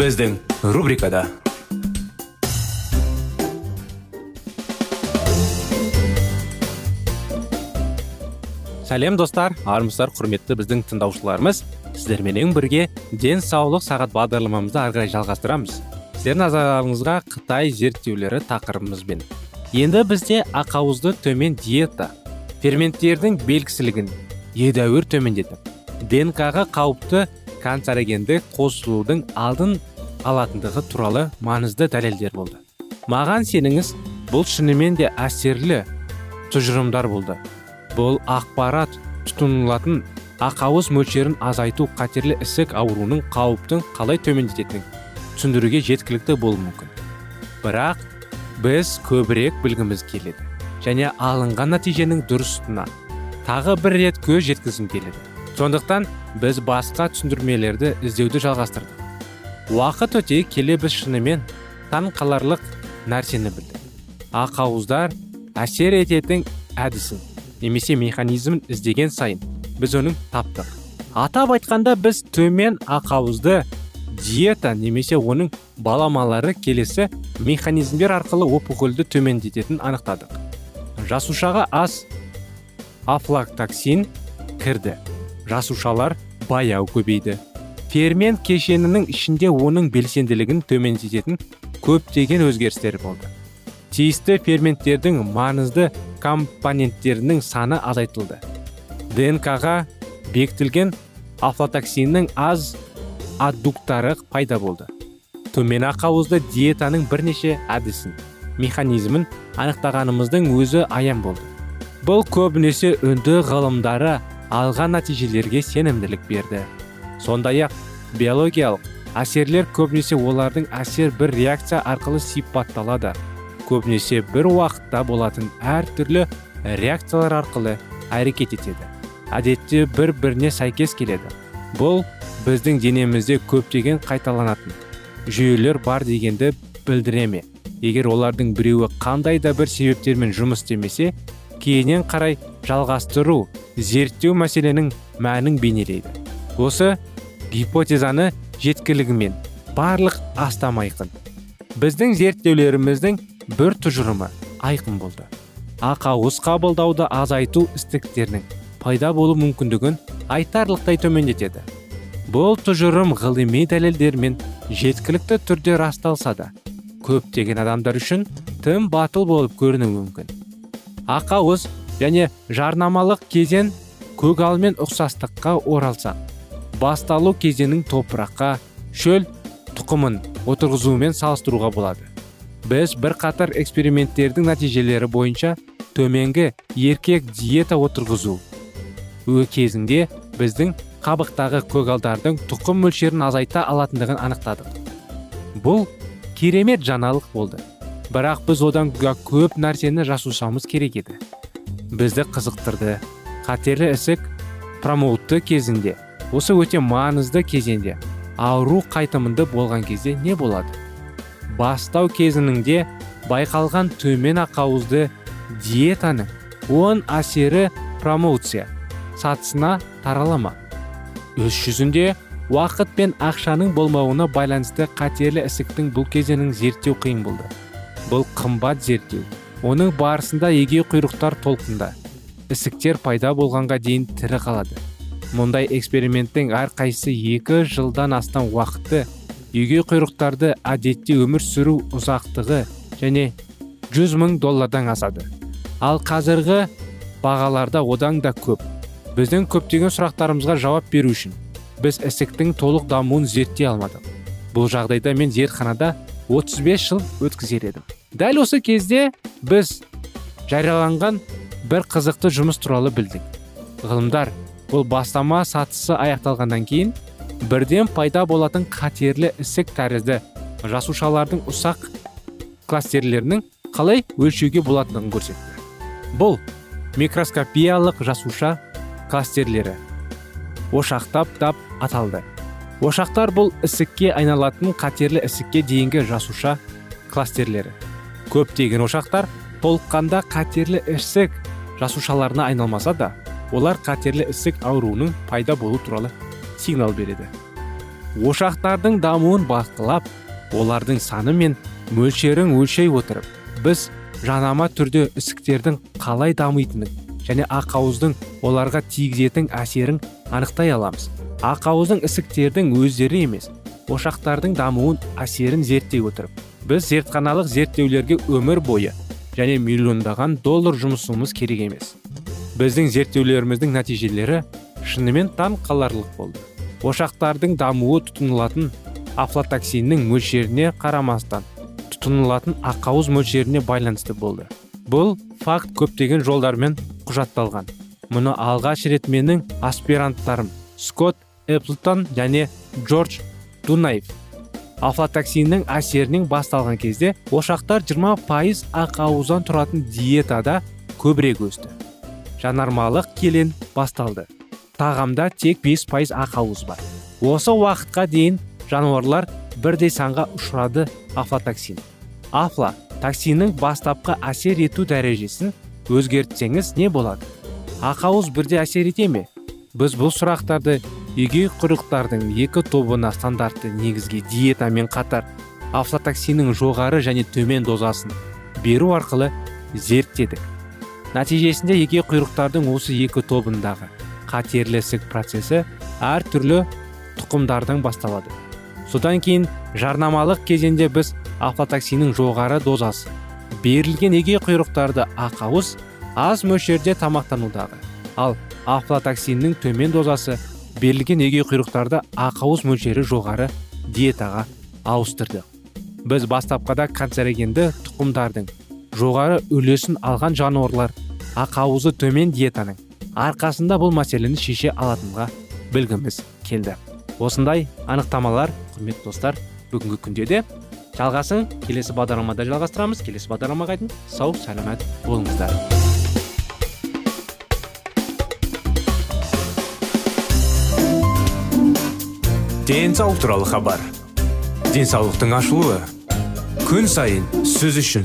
Біздің рубрикада сәлем достар. Армысыздар құрметті біздің тыңдаушыларымыз. Сіздерменен бірге денсаулық сағат бағдарламамызды ары қарай жалғастырамыз. Сіздердің назарларыңызға қытай зерттеулері тақырыбымызбен. Енді бізде ақауызды төмен диета ферменттердің белгісілігін едәуір төмендетіп днк-ға қауіпті канцерогенді қосылудың алдын алатындығы туралы маңызды дәлелдер болды. Маған сеніңіз бұл шынымен де әсерлі тұжырымдар болды. Бұл ақпарат тұтынылатын ақауыз мөлшерін азайту қатерлі ісік ауруының қауіптің қалай төмендететінін түсіндіруге жеткілікті болуы мүмкін. Бірақ біз көбірек білгіміз келеді және алынған нәтиженің дұрыстына тағы бір рет көз жеткізгім келеді. Сондықтан біз басқа түсіндірмелерді іздеуді жалғастырдық. Уақыт өте келе біз шынымен таң қаларлық нәрсені білдік. Ақауыздар әсер ететін әдісін немесе механизмін іздеген сайын біз оның таптық. Атап айтқанда біз төмен ақауызды диета немесе оның баламалары келесі механизмдер арқылы опухольді төмендететінін анықтадық. Жасушаға ас афлактоксин кірді. Жасушалар баяу көбейді. Фермент кешенінің ішінде оның белсенділігін төмендететін көптеген өзгерістер болды. Тиісті ферменттердің маңызды компоненттерінің саны азайтылды. Днк-ға бекітілген афлатоксиннің аз аддуктары пайда болды. Төмен ақауызды диетаның бірнеше әдісін механизмін анықтағанымыздың өзі аян болды. Бұл көбінесе үнді ғылымдары алған нәтижелерге сенімділік берді. Сондай ақ биологиялық әсерлер көбінесе олардың әсер бір реакция арқылы сипатталады. Көбінесе бір уақытта болатын әртүрлі реакциялар арқылы әрекет етеді. Әдетте бір біріне сәйкес келеді. Бұл біздің денемізде көптеген қайталанатын жүйелер бар дегенді білдіре ме егер олардың біреуі қандай да бір себептермен жұмыс істемесе кейіннен қарай жалғастыру зерттеу мәселенің мәнін бейнелейді. Осы гипотезаны жеткілігімен барлық астам айқын. Біздің зерттеулеріміздің бір тұжырымы айқын болды. Ақауыз қабылдауды азайту істіктерінің пайда болу мүмкіндігін айтарлықтай төмендетеді. Бұл тұжырым ғылыми дәлелдермен жеткілікті түрде расталса да көптеген адамдар үшін тым батыл болып көрінуі мүмкін. Ақауыз және жарнамалық кезең көгалмен ұқсастыққа оралсақ басталу кезеңінің топыраққа шөл тұқымын отырғызуымен салыстыруға болады. Біз бір қатар эксперименттердің нәтижелері бойынша төменгі еркек диета отырғызу кезінде біздің қабықтағы көгалдардың тұқым мөлшерін азайта алатындығын анықтадық. Бұл керемет жаңалық болды. Бірақ біз одан көп нәрсені жасушамыз керек еді. Бізді қызықтырды. Қатерлі ісік промоутты кезінде осы өте маңызды кезеңде ауру қайтымынды болған кезде не болады? Бастау кезіңінде байқалған төмен ақауызды диетаның оң әсері промоуция сатысына таралама. Өз жүзінде уақыт пен ақшаның болмауына байланысты қатерлі ісіктің бұл кезеңін зерттеу қиын болды. Бұл қымбат зерттеу оның барысында еге құйрықтар толқында ісіктер пайда болғанға дейін тірі қалады. Мұндай эксперименттің әрқайсысы екі жылдан астам уақытты үйге құйрықтарды әдетте өмір сүру ұзақтығы және 100 мың доллардан асады. Ал қазіргі бағаларда одан да көп. Біздің көптеген сұрақтарымызға жауап беру үшін біз ісіктің толық дамуын зерттей алмадық. Бұл жағдайда мен зертханада 35 жыл өткізер едім. Дәл осы кезде біз жарияланған бір қызықты жұмыс туралы білдік. Ғылымдар бұл бастама сатысы аяқталғаннан кейін бірден пайда болатын қатерлі ісік тәрізді жасушалардың ұсақ кластерлерінің қалай өлшеуге болатындығын көрсетті. Бұл микроскопиялық жасуша кластерлері. Ошақтап дап аталды. Ошақтар бұл ісікке айналатын қатерлі ісікке дейінгі жасуша кластерлері. Көптеген ошақтар толыққанда қатерлі ісік жасушаларына айналмаса да олар қатерлі ісік ауруының пайда болу туралы сигнал береді. Ошақтардың дамуын бақылап олардың саны мен мөлшерін өлшей отырып біз жанама түрде ісіктердің қалай дамитынын және ақауыздың оларға тигізетін әсерін анықтай аламыз. Ақауыздың ісіктердің өздері емес ошақтардың дамуын әсерін зерттей отырып біз зертханалық зерттеулерге өмір бойы және миллиондаған доллар жұмысымыз керек емес. Біздің зерттеулеріміздің нәтижелері шынымен таң қаларлық болды. Ошақтардың дамуы тұтынылатын афлатоксиннің мөлшеріне қарамастан тұтынылатын ақауыз мөлшеріне байланысты болды. Бұл факт көптеген жолдармен құжатталған. Мұны алғаш рет менің аспиранттарым скотт эпплтон және джордж дунаев афлатоксиннің әсерінен басталған кезде ошақтар 20 пайыз ақауыздан тұратын диетада көбірек өсті. Жанармалық келен басталды. Тағамда тек 5 пайыз ақауыз бар. Осы уақытқа дейін жануарлар бірдей санға ұшырады афлатоксин. Афла токсиннің бастапқы әсер ету дәрежесін өзгертсеңіз не болады? Ақауыз бірде әсер ете ме? Біз бұл сұрақтарды егей құрықтардың екі тобына стандартты негізге диетамен қатар афлатоксиннің жоғары және төмен дозасын беру арқылы зерттедік. Нәтижесінде егей құйрықтардың осы екі тобындағы қатерлі ісік процесі әр түрлі тұқымдардан басталады. Содан кейін жарнамалық кезеңде біз афлатоксиннің жоғары дозасы берілген егей құйрықтарды ақауыз аз мөлшерде тамақтанудағы ал афлатоксиннің төмен дозасы берілген егей құйрықтарды ақауыз мөлшері жоғары диетаға ауыстырды. Біз бастапқыда канцерогенді тұқымдардың жоғары үлесін алған жануарлар. Ақауызы төмен диетаның. Арқасында бұл мәселені шеше алатынға білгіміз келді. Осындай анықтамалар құрметті достар бүгінгі күнде де жалғасын. Келесі бағдарламада жалғастырамыз. Келесі бағдарламаға дейін сау сәлемет болыңыздар. Денсаулық туралы хабар. Денсаулықтың ашылуы. Күн сайын сөз үшін.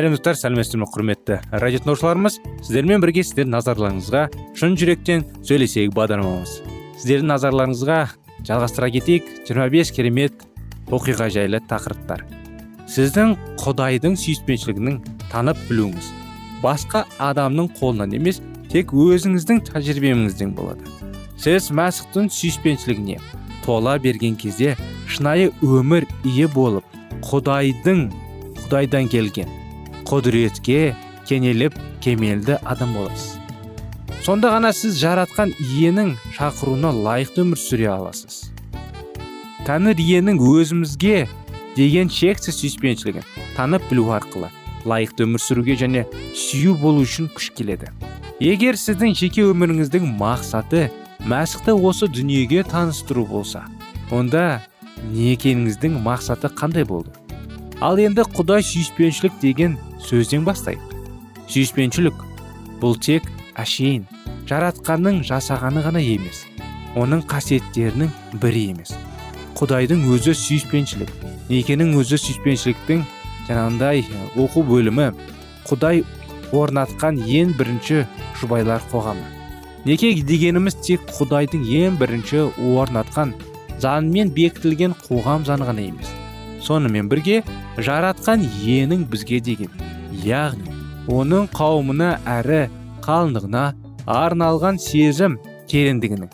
Сәлем достар сәлеметсіздер ме құрметті радио тыңдаушыларымыз. Сіздермен бірге сіздердің назарларыңызға шын жүректен сөйлесейік бағдарламамыз. Сіздердің назарларыңызға жалғастыра кетейік. 25 керемет оқиға жайлы тақырыптар. Сіздің құдайдың сүйіспеншілігінің танып білуіңіз. Басқа адамның қолынан емес тек өзіңіздің тәжірибеңізден болады. Сіз мәсіхтің сүйіспеншілігіне тола берген кезде шынайы өмір ие болып құдайдың құдайдан келген құдіретке кенеліп кемелді адам боласыз. Сонда ғана сіз жаратқан иенің шақыруына лайықты өмір сүре аласыз. Тәңір иенің өзімізге деген шексіз сүйіспеншілігін танып білу арқылы лайықты өмір сүруге және сүю болу үшін күш келеді. Егер сіздің жеке өміріңіздің мақсаты мәсіхті осы дүниеге таныстыру болса онда некеңіздің мақсаты қандай болды? Ал енді құдай сүйіспеншілік деген сөзден бастайық. Сүйіспеншілік бұл тек әшейін жаратқанның жасағаны ғана емес оның қасиеттерінің бірі емес. Құдайдың өзі сүйіспеншілік некенің өзі сүйіспеншіліктің жаңағындай оқу бөлімі құдай орнатқан ең бірінші жұбайлар қоғамы. Неке дегеніміз тек құдайдың ең бірінші орнатқан заңмен бекітілген қоғам заңы ғана емес. Сонымен бірге жаратқан иенің бізге деген. Яғни оның қауымына әрі қалыңдығына арналған сезім тереңдігінің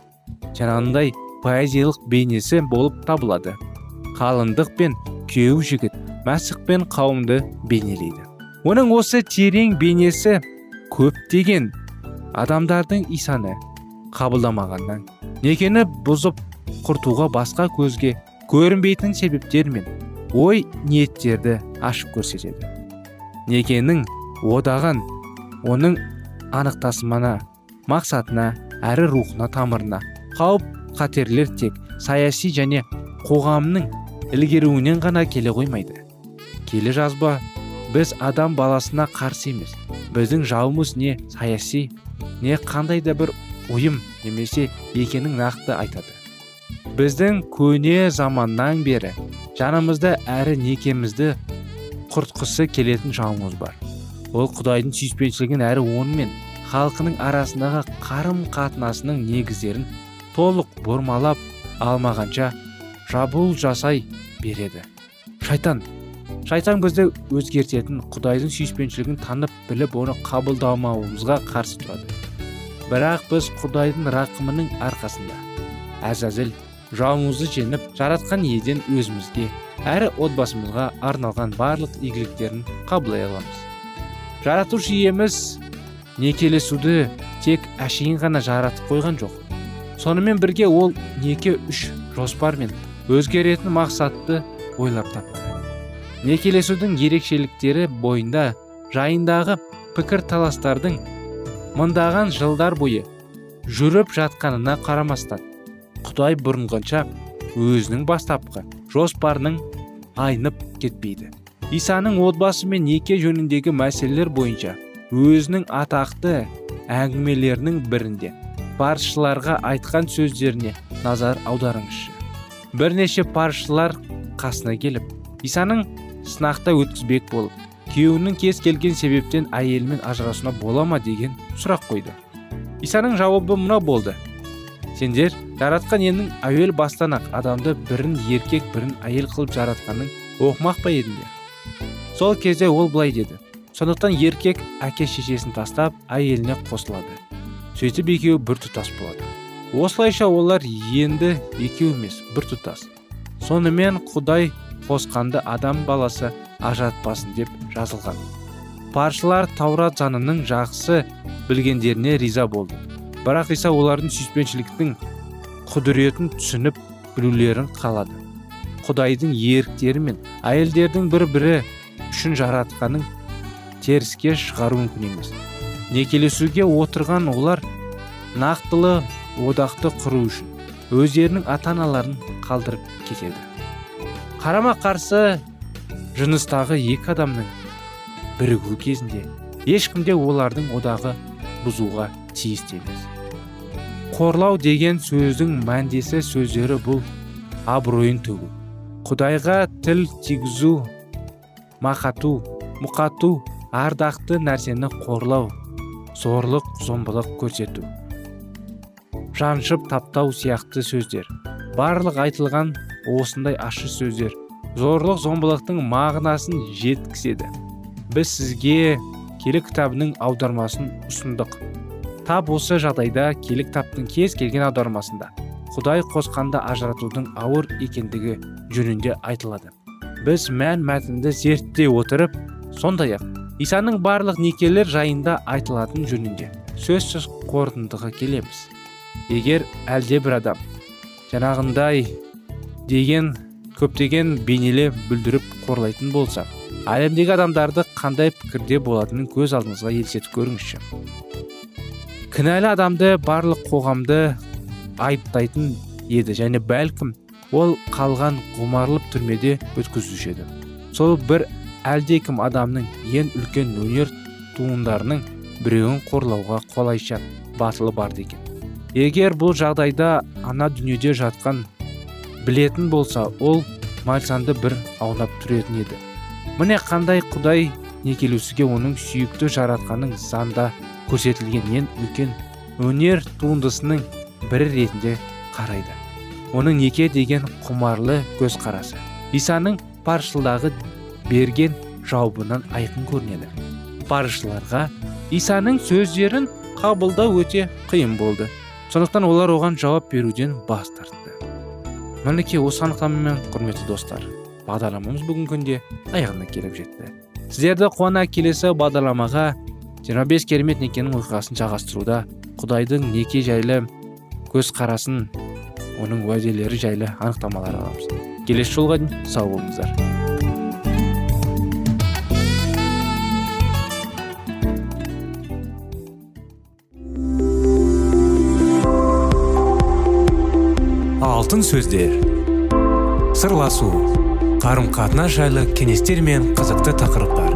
жаңағындай поэзиялық бейнесі болып табылады. Қалыңдық пен күйеу жігіт мәсіх пен қауымды бейнелейді. Оның осы терең бейнесі көптеген адамдардың исаны қабылдамағаннан некені бұзып құртуға басқа көзге көрінбейтін себептер мен ой ниеттерді ашып көрсетеді. Некенің одағын оның анықтасымана мақсатына әрі рухына тамырына. Қауіп қатерлер тек саяси және қоғамның ілгеруінен ғана келе қоймайды. Келе жазба біз адам баласына қарсы емес біздің жауымыз не саяси не қандай да бір ұйым немесе екенін нақты айтады. Біздің көне заманнан бері жанымызда әрі некемізді құртқысы келетін жауымыз бар. Ол құдайдың сүйіспеншілігін әрі онымен халқының арасындағы қарым қатынасының негіздерін толық бұрмалап алмағанша жабул жасай береді. Шайтан шайтан бізді өзгертетін құдайдың сүйіспеншілігін танып біліп оны қабылдамауымызға қарсы тұрады. Бірақ біз құдайдың рақымының арқасында әзәзіл жауымызды жеңіп жаратқан иеден өзімізге әрі отбасымызға арналған барлық игіліктерін қабылдай аламыз. Жаратушы иеміз некелесуді тек әшейін ғана жаратып қойған жоқ. Сонымен бірге ол неке үш жоспар мен өзгеретін мақсатты ойлап тапты. Некелесудің ерекшеліктері бойында жайындағы пікір таластардың мыңдаған жылдар бойы жүріп жатқанына қарамастан құдай бұрынғанша өзінің бастапқы жоспарының айнып кетпейді. Исаның отбасы мен неке жөніндегі мәселелер бойынша өзінің атақты әңгімелерінің бірінде паршыларға айтқан сөздеріне назар аударыңызшы. Бірнеше паршылар қасына келіп исаның сынақта өткізбек болып күйеуінің кез келген себептен әйелімен ажырасуына бола ма деген сұрақ қойды. Исаның жауабы мына болды. Сендер жаратқан иенің әуел бастан ақ адамды бірін еркек бірін әйел қылып жаратқанын оқымақ па едіңдер? Сол кезде ол былай деді. Сондықтан еркек әке шешесін тастап әйеліне қосылады. Сөйтіп екеуі бір тұтас болады. Осылайша олар енді екеу емес бір тұтас. Сонымен құдай қосқанды адам баласы ажыратпасын деп жазылған. Паршылар таурат заңының жақсы білгендеріне риза болды. Бірақ иса олардың сүйіспеншіліктің құдіретін түсініп білулерін қалады. Құдайдың еріктері мен әйелдердің бір бірі үшін жаратқанын теріске шығару мүмкін емес. Некелесуге отырған олар нақтылы одақты құру үшін өздерінің ата аналарын қалдырып кетеді. Қарама қарсы жыныстағы екі адамның бірігу кезінде ешкім де олардың одағы бұзуға тиісті емес. Қорлау деген сөздің мәндесі сөздері бұл абыройын төгу. Құдайға тіл тигізу мақату мұқату ардақты нәрсені қорлау зорлық зомбылық көрсету. Жаншып таптау сияқты сөздер. Барлық айтылған осындай ащы сөздер зорлық зомбылықтың мағынасын жеткізеді. Біз сізге келі кітабының аудармасын ұсындық. Тап осы жағдайда келі кітаптың кез келген аудармасында құдай қосқанда ажыратудың ауыр екендігі жөнінде айтылады. Біз мән мәтінді зерттей отырып сондай ақ исаның барлық некелер жайында айтылатын жөнінде сөзсіз қорытындыға келеміз. Егер әлде бір адам жаңағындай деген көптеген бейнеле бүлдіріп қорлайтын болса әлемдегі адамдарды қандай пікірде болатынын көз алдыңызға елестетіп көріңізші. Кінәлі адамды барлық қоғамды айыптайтын еді. Және бәлкім ол қалған ғұмарлып түрмеде өткізуші еді. Сол бір әлдекім адамның ең үлкен өнер туындарының біреуін қорлауға қолайша батылы бар екен. Егер бұл жағдайда ана дүниеде жатқан білетін болса ол мальсанды бір аунап түретін еді. Міне қандай құдай некелесуге оның сүйікті жаратқаның заңда көрсетілген ең үлкен өнер туындысының бірі ретінде қарайды. Оның неке деген құмарлы көзқарасы исаның паршылдағы берген жауабынан айқын көрінеді. Паршыларға исаның сөздерін қабылдау өте қиын болды. Сондықтан олар оған жауап беруден бас тартты. Мінекей осы анықтамамен құрметті достар бағдарламамыз бүгінгі күнде аяғына келіп жетті. Сіздерді қуана келесі бағдарламаға 25 керемет некенің оқиғасын жалғастыруда құдайдың неке жайлы көзқарасын оның уәделері жайлы анықтамалар аламыз. Келесі жолға дейін сау болыңыздар. Алтын сөздер. Сырласу. Қарым қатынас жайлы кеңестер мен қызықты тақырыптар.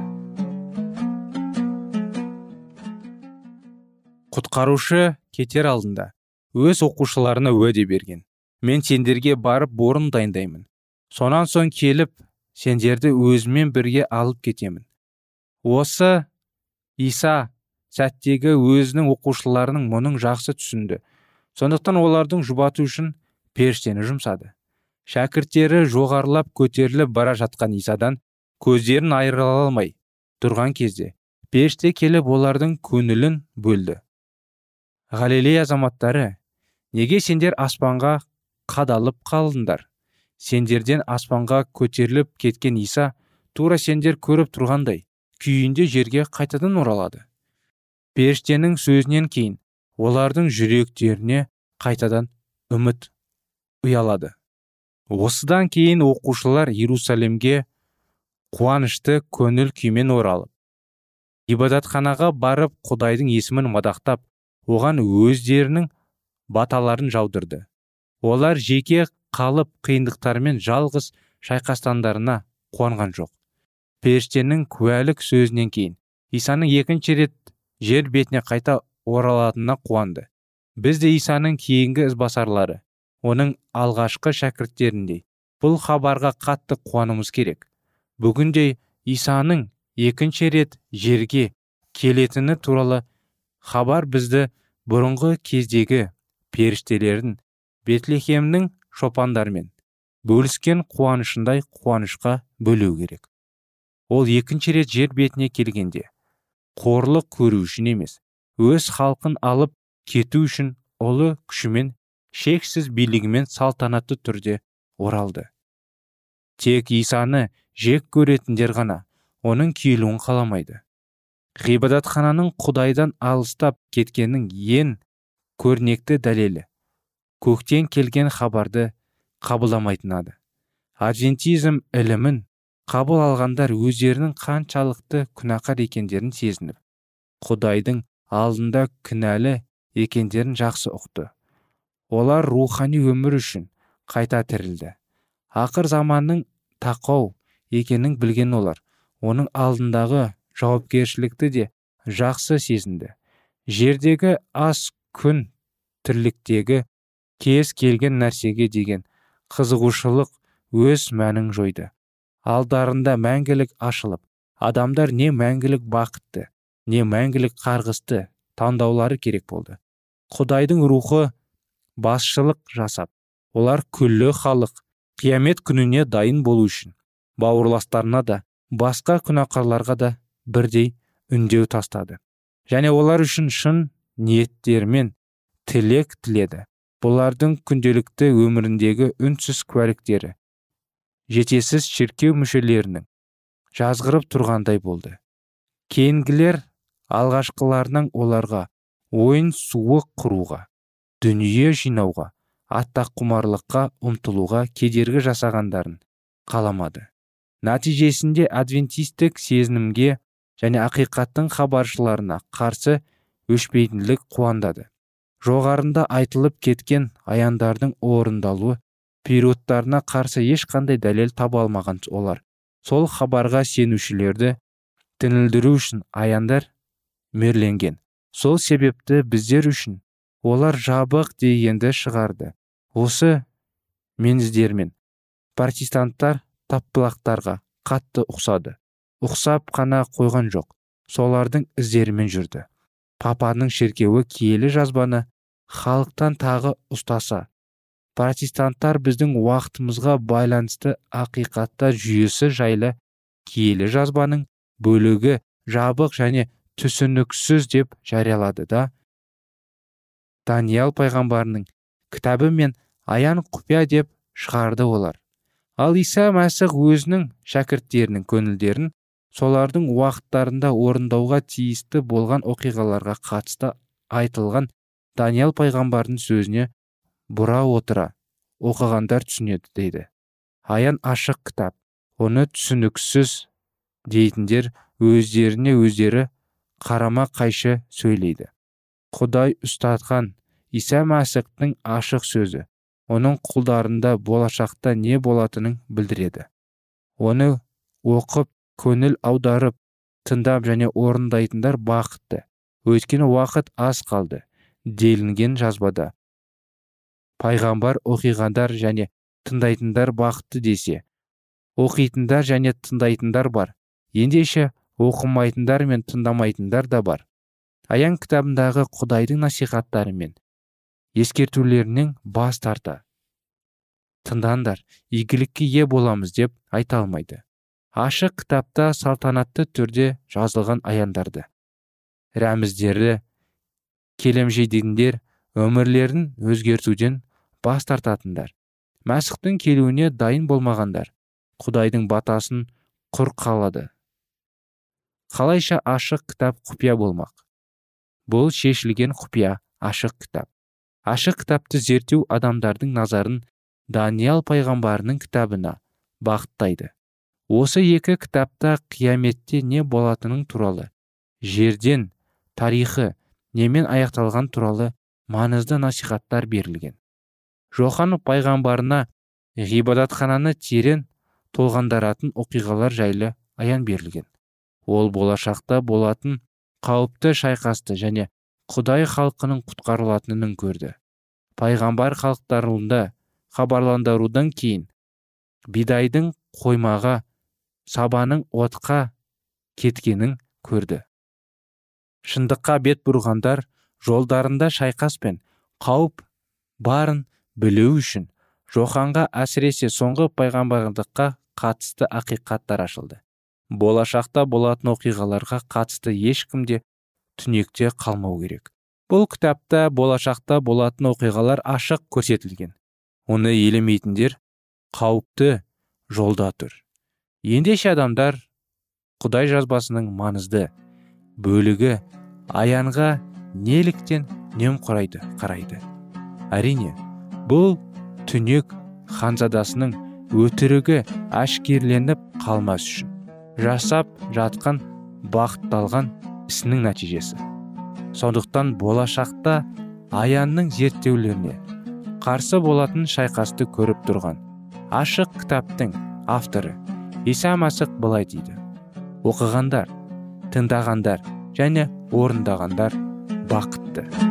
Құтқарушы кетер алдында өз оқушыларына уәде берген. Мен сендерге барып орын дайындаймын. Сонан соң келіп сендерді өзімен бірге алып кетемін осы иса сәттегі өзінің оқушыларының мұның жақсы түсінді. Сондықтан олардың жұбату үшін періштені жұмсады. Шәкірттері жоғарылап көтеріліп бара жатқан исадан көздерін айыра алмай тұрған кезде періште келіп олардың көңілін бөлді. Галилей азаматтары неге сендер аспанға қадалып қалдыңдар? Сендерден аспанға көтеріліп кеткен иса тура сендер көріп тұрғандай күйінде жерге қайтадан оралады. Періштенің сөзінен кейін олардың жүректеріне қайтадан үміт ұялады. Осыдан кейін оқушылар иерусалимге қуанышты көңіл күймен оралып ғибадатханаға барып құдайдың есімін мадақтап оған өздерінің баталарын жаудырды. Олар жеке қалып қиындықтармен жалғыз шайқастандарына қуанған жоқ. Періштенің куәлік сөзінен кейін исаның екінші рет жер бетіне қайта оралатынына қуанды. Біз де исаның кейінгі ізбасарлары оның алғашқы шәкірттеріндей. Бұл хабарға қатты қуануымыз керек. Бүгінде исаның екінші рет жерге келетіні туралы хабар бізді бұрынғы кездегі періштелердің бетлехемнің шопандармен бөліскен қуанышындай қуанышқа бөлеу керек. Ол екінші рет жер бетіне келгенде қорлық көру үшін емес өз халқын алып кету үшін ұлы күшімен шексіз билігімен салтанатты түрде оралды. Тек исаны жек көретіндер ғана оның киілуін қаламайды. Ғибадатхананың құдайдан алыстап кеткенінің ең көрнекті дәлелі. Көктен келген хабарды қабылдамайтынады адвентизм ілімін қабыл алғандар өздерінің қаншалықты күнәқар екендерін сезініп құдайдың алдында кінәлі екендерін жақсы ұқты. Олар рухани өмір үшін қайта тірілді. Ақыр заманның тақау екенін білген олар оның алдындағы жауапкершілікті де жақсы сезінді. Жердегі ас күн тірліктегі кез келген нәрсеге деген қызығушылық өз мәнін жойды. Алдарында мәңгілік ашылып адамдар не мәңгілік бақытты не мәңгілік қарғысты таңдаулары керек болды. Құдайдың рухы басшылық жасап олар күллі халық қиямет күніне дайын болу үшін бауырластарына да басқа күнәқарларға да бірдей үндеу тастады. Және олар үшін шын ниеттермен тілек тіледі. Бұлардың күнделікті өміріндегі үнсіз куәліктері жетесіз шіркеу мүшелерінің жазғырып тұрғандай болды. Кейінгілер алғашқыларынан оларға ойын суық құруға дүние жинауға аттаққұмарлыққа ұмтылуға кедергі жасағандарын қаламады. Нәтижесінде адвентистік сезінімге және ақиқаттың хабаршыларына қарсы өшпейтіндік қуандады. Жоғарында айтылып кеткен аяндардың орындалуы периодтарына қарсы ешқандай дәлел таба алмаған олар. Сол хабарға сенушілерді тінілдіру үшін аяндар мерленген. Сол себепті біздер үшін олар жабық дегенді шығарды. Осы меніздермен протестанттар таппылақтарға қатты ұқсады. Ұқсап қана қойған жоқ. Солардың іздерімен жүрді. Папаның шіркеуі киелі жазбаны халықтан тағы ұстаса протестанттар біздің уақытымызға байланысты ақиқаттар жүйесі жайлы киелі жазбаның бөлігі жабық және түсініксіз деп жариялады да даниял пайғамбарының кітабы мен аян құпия деп шығарды олар. Ал иса мәсіх өзінің шәкірттерінің көңілдерін солардың уақыттарында орындауға тиісті болған оқиғаларға қатысты айтылған даниял пайғамбардың сөзіне бұра отыра оқығандар түсінеді дейді. Аян ашық кітап оны түсініксіз дейтіндер өздеріне өздері қарама қайшы сөйлейді. Құдай ұстатқан иса мәсіхтің ашық сөзі оның құлдарында болашақта не болатынын білдіреді. Оны оқып көңіл аударып тыңдап және орындайтындар бақытты. Өйткені уақыт аз қалды делінген жазбада. Пайғамбар оқиғандар және тыңдайтындар бақытты десе оқитындар және тыңдайтындар бар. Ендеше оқымайтындар мен тыңдамайтындар да бар. Аян кітабындағы құдайдың насихаттары мен ескертулерінен бас тарта. Тыңдаңдар игілікке ие боламыз деп айта алмайды. Ашық кітапта салтанатты түрде жазылған аяндарды. Рәміздері келемжейдендер өмірлерін өзгертуден бас тартатындар. Мәсіхтің келуіне дайын болмағандар. Құдайдың батасын құр қалады. Қалайша ашық кітап құпия болмақ? Бұл шешілген құпия ашық кітап. Ашық кітапты зерттеу адамдардың назарын даниял пайғамбарының кітабына бағыттайды. Осы екі кітапта қияметте не болатының туралы жерден тарихы немен аяқталған туралы маңызды насихаттар берілген. Жохан пайғамбарына ғибадатхананы терең толғандаратын оқиғалар жайлы аян берілген. Ол болашақта болатын қауіпті шайқасты және құдай халқының құтқарылатынын көрді. Пайғамбар халықтарында хабарландырудан кейін бидайдың қоймаға сабаның отқа кеткенін көрді. Шындыққа бет бұрғандар жолдарында шайқас пен қауіп барын білу үшін жоханға әсіресе соңғы пайғамбарлыққа қатысты ақиқаттар ашылды. Болашақта болатын оқиғаларға қатысты ешкімде түнекте қалмау керек. Бұл кітапта болашақта болатын оқиғалар ашық көрсетілген. Оны елемейтіндер қауіпті жолда тұр. Ендеше адамдар құдай жазбасының маңызды бөлігі аянға неліктен немқұрайды қарайды. Әрине бұл түнек ханзадасының өтірігі әшкерленіп қалмас үшін жасап жатқан бақытталған ісінің нәтижесі. Сондықтан болашақта аянның зерттеулеріне қарсы болатын шайқасты көріп тұрған ашық кітаптың авторы иса мәсіх былай дейді. Оқығандар тыңдағандар және орындағандар бақытты